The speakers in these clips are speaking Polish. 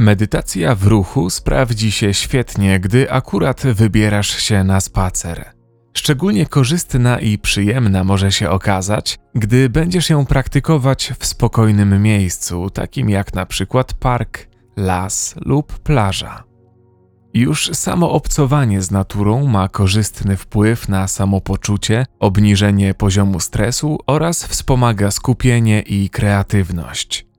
Medytacja w ruchu sprawdzi się świetnie, gdy akurat wybierasz się na spacer. Szczególnie korzystna i przyjemna może się okazać, gdy będziesz ją praktykować w spokojnym miejscu, takim jak na przykład park, las lub plaża. Już samo obcowanie z naturą ma korzystny wpływ na samopoczucie, obniżenie poziomu stresu oraz wspomaga skupienie i kreatywność.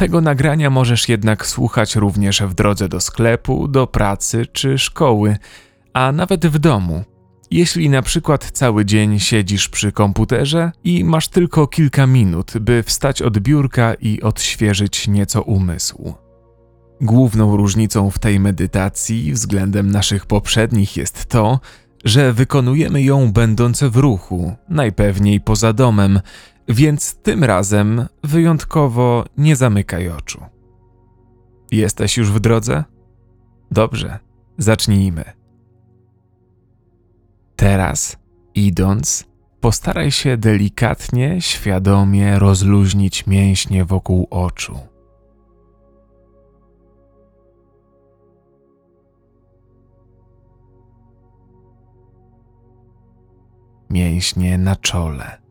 Tego nagrania możesz jednak słuchać również w drodze do sklepu, do pracy czy szkoły, a nawet w domu. Jeśli na przykład cały dzień siedzisz przy komputerze i masz tylko kilka minut, by wstać od biurka i odświeżyć nieco umysł. Główną różnicą w tej medytacji względem naszych poprzednich jest to, że wykonujemy ją będąc w ruchu, najpewniej poza domem, więc tym razem wyjątkowo nie zamykaj oczu. Jesteś już w drodze? Dobrze, zacznijmy. Teraz, idąc, postaraj się delikatnie, świadomie rozluźnić mięśnie wokół oczu. Mięśnie na czole.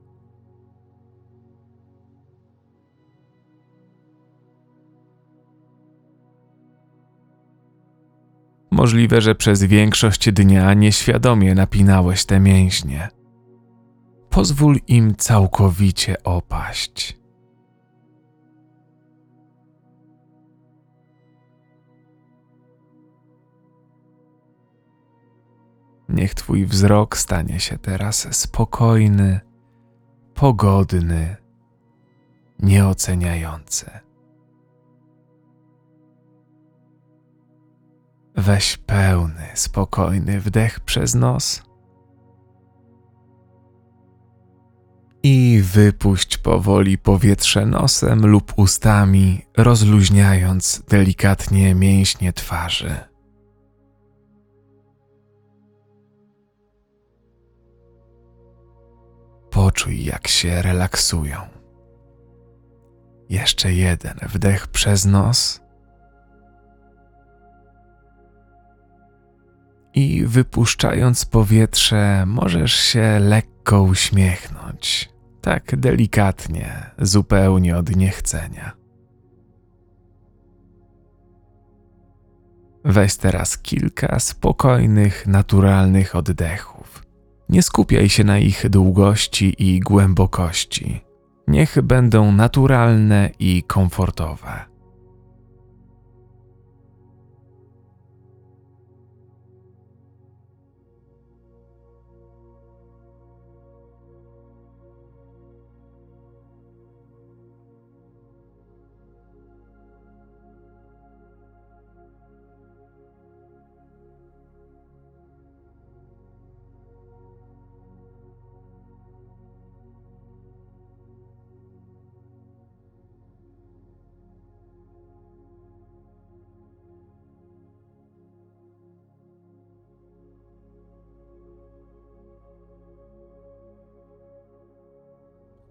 Możliwe, że przez większość dnia nieświadomie napinałeś te mięśnie. Pozwól im całkowicie opaść. Niech Twój wzrok stanie się teraz spokojny, pogodny, nieoceniający. Weź pełny, spokojny wdech przez nos i wypuść powoli powietrze nosem lub ustami, rozluźniając delikatnie mięśnie twarzy. Poczuj, jak się relaksują. Jeszcze jeden wdech przez nos i wypuszczając powietrze, możesz się lekko uśmiechnąć, tak delikatnie, zupełnie od niechcenia. Weź teraz kilka spokojnych, naturalnych oddechów. Nie skupiaj się na ich długości i głębokości. Niech będą naturalne i komfortowe.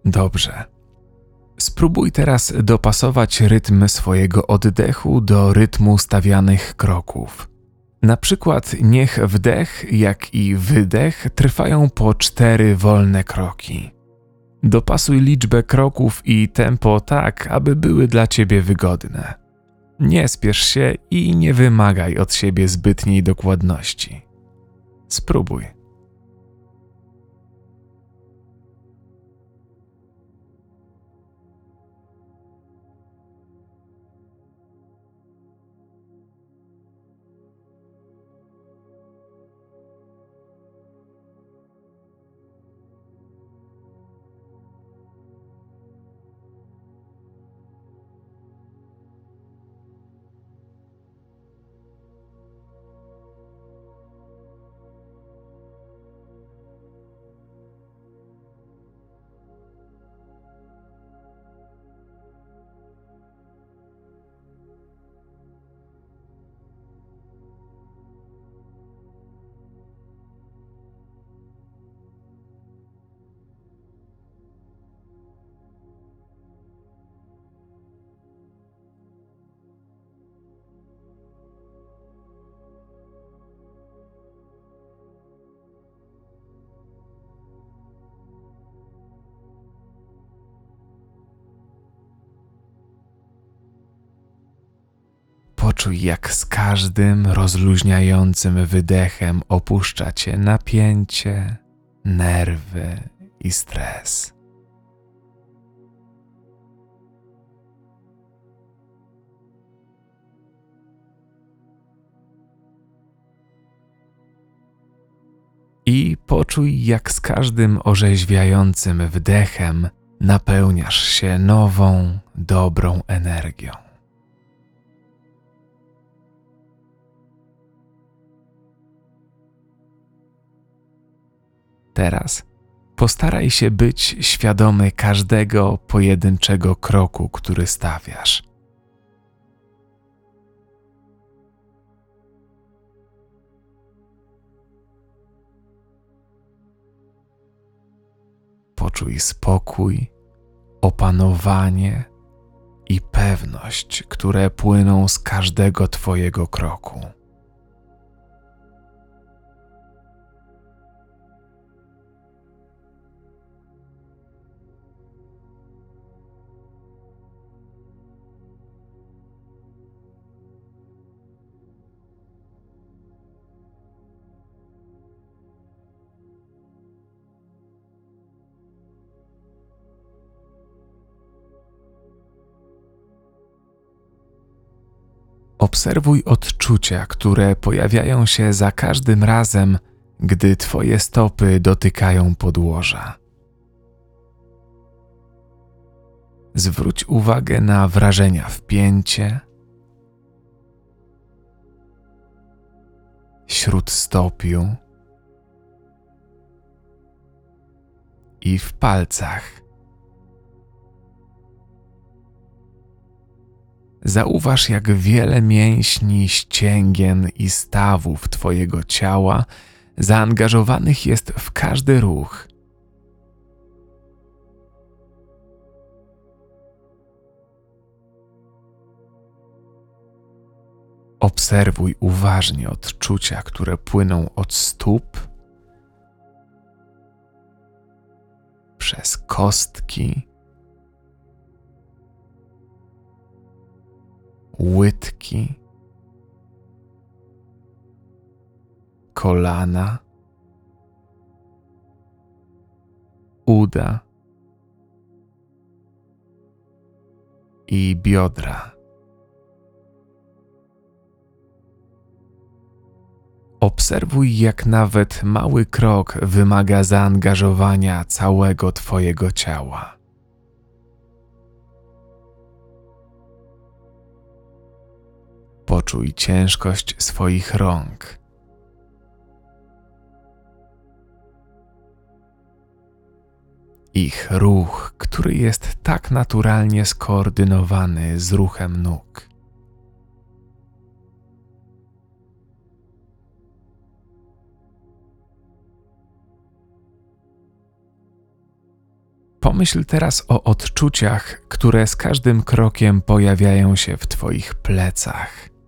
Dobrze. Spróbuj teraz dopasować rytm swojego oddechu do rytmu stawianych kroków. Na przykład niech wdech, jak i wydech trwają po cztery wolne kroki. Dopasuj liczbę kroków i tempo tak, aby były dla ciebie wygodne. Nie spiesz się i nie wymagaj od siebie zbytniej dokładności. Spróbuj. Poczuj, jak z każdym rozluźniającym wydechem opuszcza cię napięcie, nerwy i stres. I poczuj, jak z każdym orzeźwiającym wdechem napełniasz się nową, dobrą energią. Teraz postaraj się być świadomy każdego pojedynczego kroku, który stawiasz. Poczuj spokój, opanowanie i pewność, które płyną z każdego Twojego kroku. Obserwuj odczucia, które pojawiają się za każdym razem, gdy Twoje stopy dotykają podłoża. Zwróć uwagę na wrażenia w pięcie, śródstopiu i w palcach. Zauważ, jak wiele mięśni, ścięgien i stawów Twojego ciała zaangażowanych jest w każdy ruch. Obserwuj uważnie odczucia, które płyną od stóp przez kostki łydki, kolana, uda i biodra. Obserwuj, jak nawet mały krok wymaga zaangażowania całego Twojego ciała. Poczuj ciężkość swoich rąk. Ich ruch, który jest tak naturalnie skoordynowany z ruchem nóg. Pomyśl teraz o odczuciach, które z każdym krokiem pojawiają się w Twoich plecach.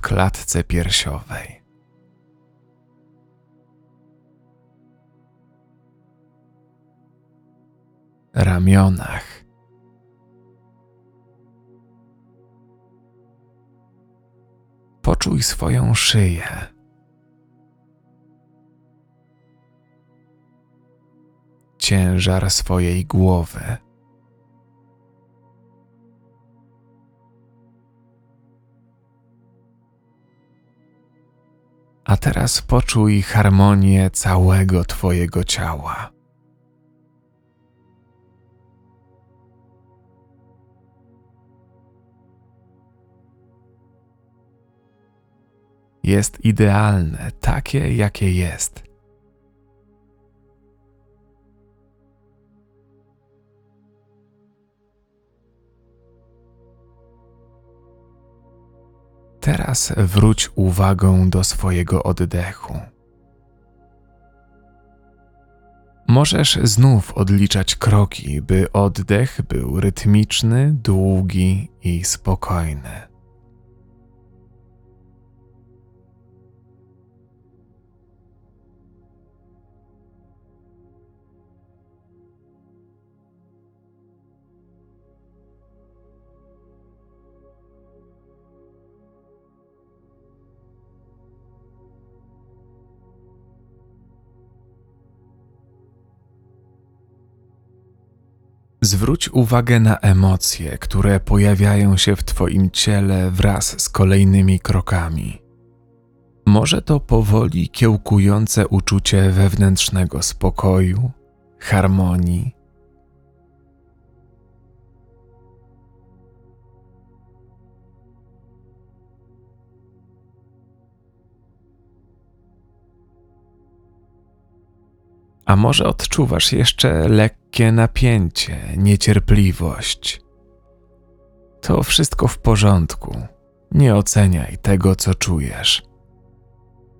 Klatce piersiowej. Ramionach. Poczuj swoją szyję. Ciężar swojej głowy. Teraz poczuj harmonię całego Twojego ciała. Jest idealne, takie jakie jest. Teraz wróć uwagą do swojego oddechu. Możesz znów odliczać kroki, by oddech był rytmiczny, długi i spokojny. Zwróć uwagę na emocje, które pojawiają się w Twoim ciele wraz z kolejnymi krokami. Może to powoli kiełkujące uczucie wewnętrznego spokoju, harmonii. A może odczuwasz jeszcze lekkie napięcie, niecierpliwość? To wszystko w porządku. Nie oceniaj tego, co czujesz.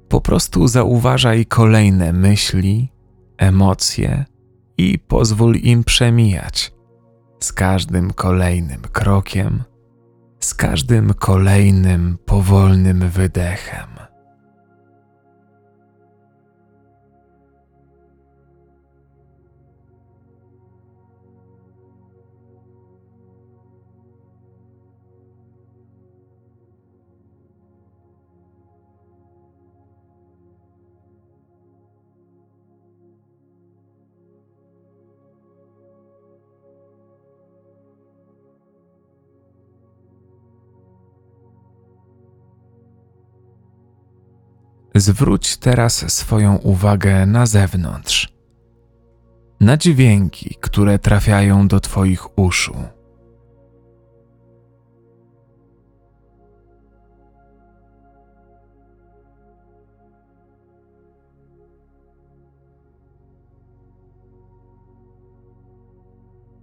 Po prostu zauważaj kolejne myśli, emocje i pozwól im przemijać. Z każdym kolejnym krokiem, z każdym kolejnym powolnym wydechem. Zwróć teraz swoją uwagę na zewnątrz, na dźwięki, które trafiają do Twoich uszu.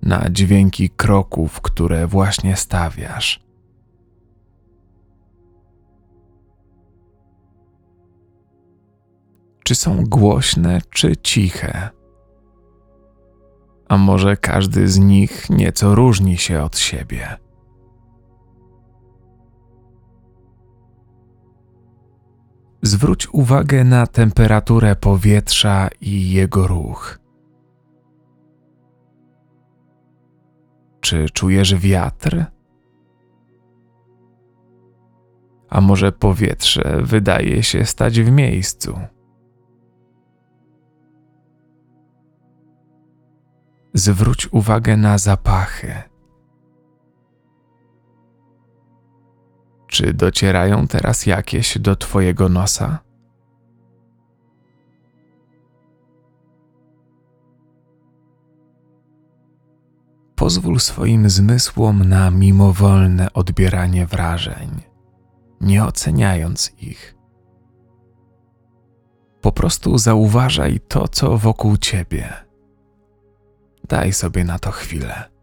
Na dźwięki kroków, które właśnie stawiasz. Czy są głośne, czy ciche. A może każdy z nich nieco różni się od siebie. Zwróć uwagę na temperaturę powietrza i jego ruch. Czy czujesz wiatr? A może powietrze wydaje się stać w miejscu? Zwróć uwagę na zapachy. Czy docierają teraz jakieś do Twojego nosa? Pozwól swoim zmysłom na mimowolne odbieranie wrażeń, nie oceniając ich. Po prostu zauważaj to, co wokół ciebie Daj sobie na to chwilę.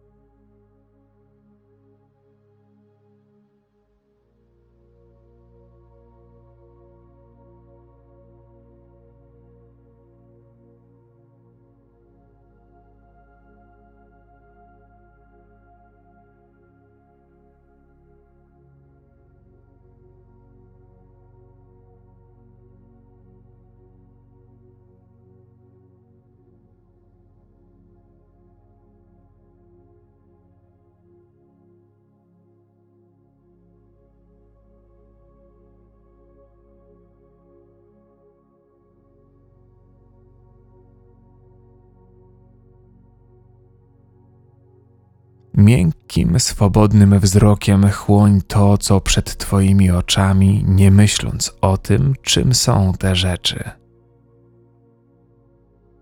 Miękkim, swobodnym wzrokiem chłoń to, co przed Twoimi oczami, nie myśląc o tym, czym są te rzeczy.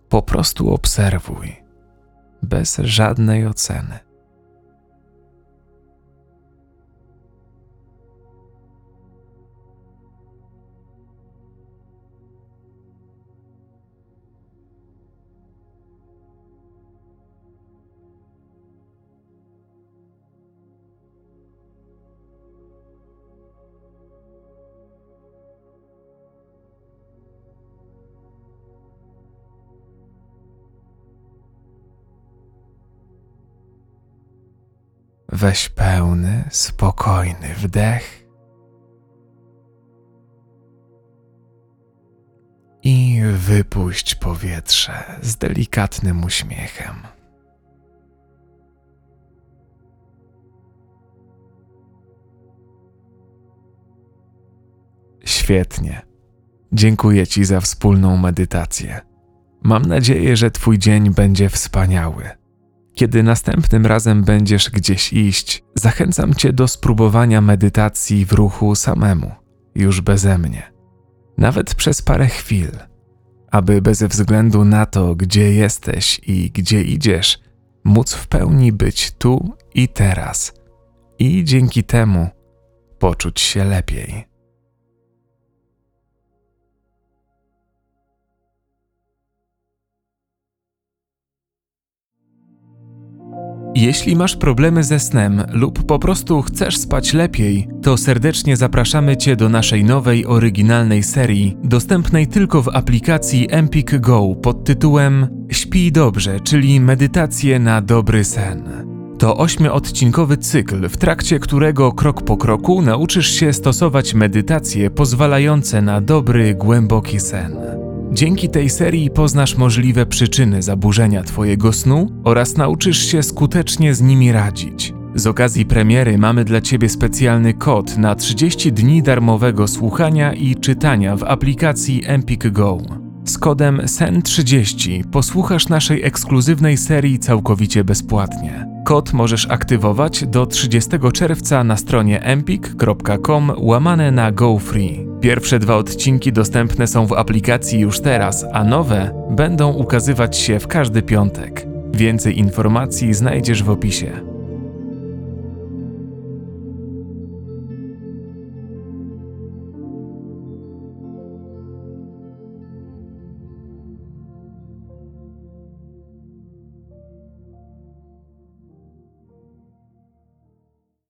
Po prostu obserwuj, bez żadnej oceny. Weź pełny, spokojny wdech i wypuść powietrze z delikatnym uśmiechem. Świetnie. Dziękuję Ci za wspólną medytację. Mam nadzieję, że Twój dzień będzie wspaniały Kiedy następnym razem będziesz gdzieś iść, zachęcam cię do spróbowania medytacji w ruchu samemu, już beze mnie. Nawet przez parę chwil, aby bez względu na to, gdzie jesteś i gdzie idziesz, móc w pełni być tu i teraz i dzięki temu poczuć się lepiej. Jeśli masz problemy ze snem lub po prostu chcesz spać lepiej, to serdecznie zapraszamy Cię do naszej nowej, oryginalnej serii, dostępnej tylko w aplikacji Empik Go pod tytułem Śpij dobrze, czyli medytacje na dobry sen. To ośmioodcinkowy cykl, w trakcie którego krok po kroku nauczysz się stosować medytacje pozwalające na dobry, głęboki sen. Dzięki tej serii poznasz możliwe przyczyny zaburzenia Twojego snu oraz nauczysz się skutecznie z nimi radzić. Z okazji premiery mamy dla Ciebie specjalny kod na 30 dni darmowego słuchania i czytania w aplikacji Empik Go. Z kodem SEN30 posłuchasz naszej ekskluzywnej serii całkowicie bezpłatnie. Kod możesz aktywować do 30 czerwca na stronie empik.com łamane na GoFree. Pierwsze dwa odcinki dostępne są w aplikacji już teraz, a nowe będą ukazywać się w każdy piątek. Więcej informacji znajdziesz w opisie.